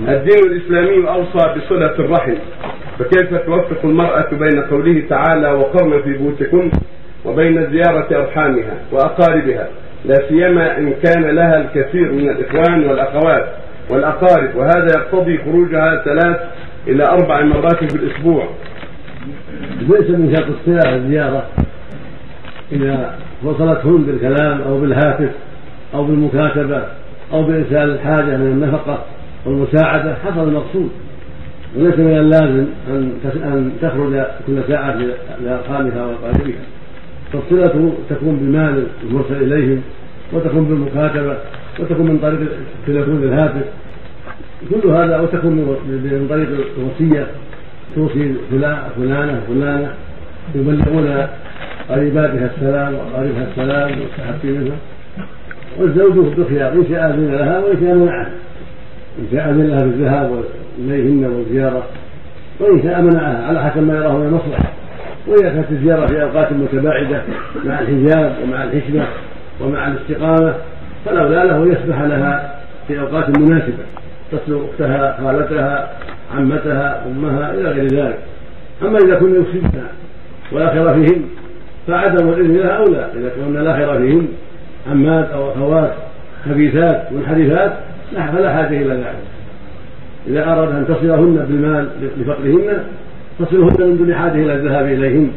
الدين الإسلامي أوصى بصلة الرحم فكيف توفق المرأة بين قوله تعالى وقرن في بيوتكن وبين زيارة أرحامها وأقاربها؟ لا سيما إن كان لها الكثير من الإخوان والأخوات والأقارب وهذا يقتضي خروجها ثلاث إلى أربع مرات في الأسبوع. ليس من شرط الصلة الزيارة إذا وصلتهن بالكلام أو بالهاتف أو بالمكاتبة أو بإرسال الحاجة من النفقة. والمساعدة حصل المقصود. وليس من اللازم أن أن تخرج كل ساعة لأرحامها وأقاربها. فالصلة تكون بالمال المرسل إليهم وتكون بالمكاتبة وتكون من طريق التليفون الهاتف. كل هذا وتكون من طريق الوصية توصي فلانة فلانة يبلغون قريباتها السلام وقريبها السلام والتحفي منها. والزوج بالخيار إن شاء اذن لها وإن شاء منعها. ان شاء اذن لها بالذهاب اليهن والزيارة وإن شاء منعها على حسب ما يراه من المصلحة. وإذا كانت الزيارة في أوقات متباعدة مع الحجاب ومع الحشمة ومع الاستقامة فالاولى له ان يسمح لها في أوقات مناسبة. تصل أختها خالتها عمتها أمها إلى غير ذلك. أما إذا كنا يفسدن ولا خير فيهن فعدم الإذن لها أولى. إذا كنا لا خير فيهن عمات أو أخوات خبيثات منحرفات فلا حاجة إلى ذلك. إذا أراد أن تصلهن بالمال لفقرهن تصلهن من دون حاجة إلى الذهاب إليهن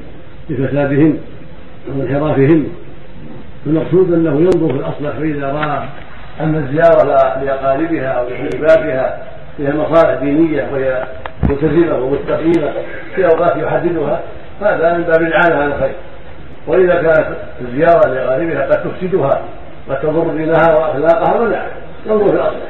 لفسادهن أو انحرافهن. المقصود أنه ينظر في الأصلح فإذا رأى أن الزيارة لأقاربها أو لأحبابها فيها مصالح دينية وهي ملتزمة ومستقيمة في أوقات يحددها هذا من باب الاعانه على الخير وإذا كانت الزيارة لأقاربها قد تفسدها قد تضر دينها وأخلاقها فلا. ينظر في الاصلح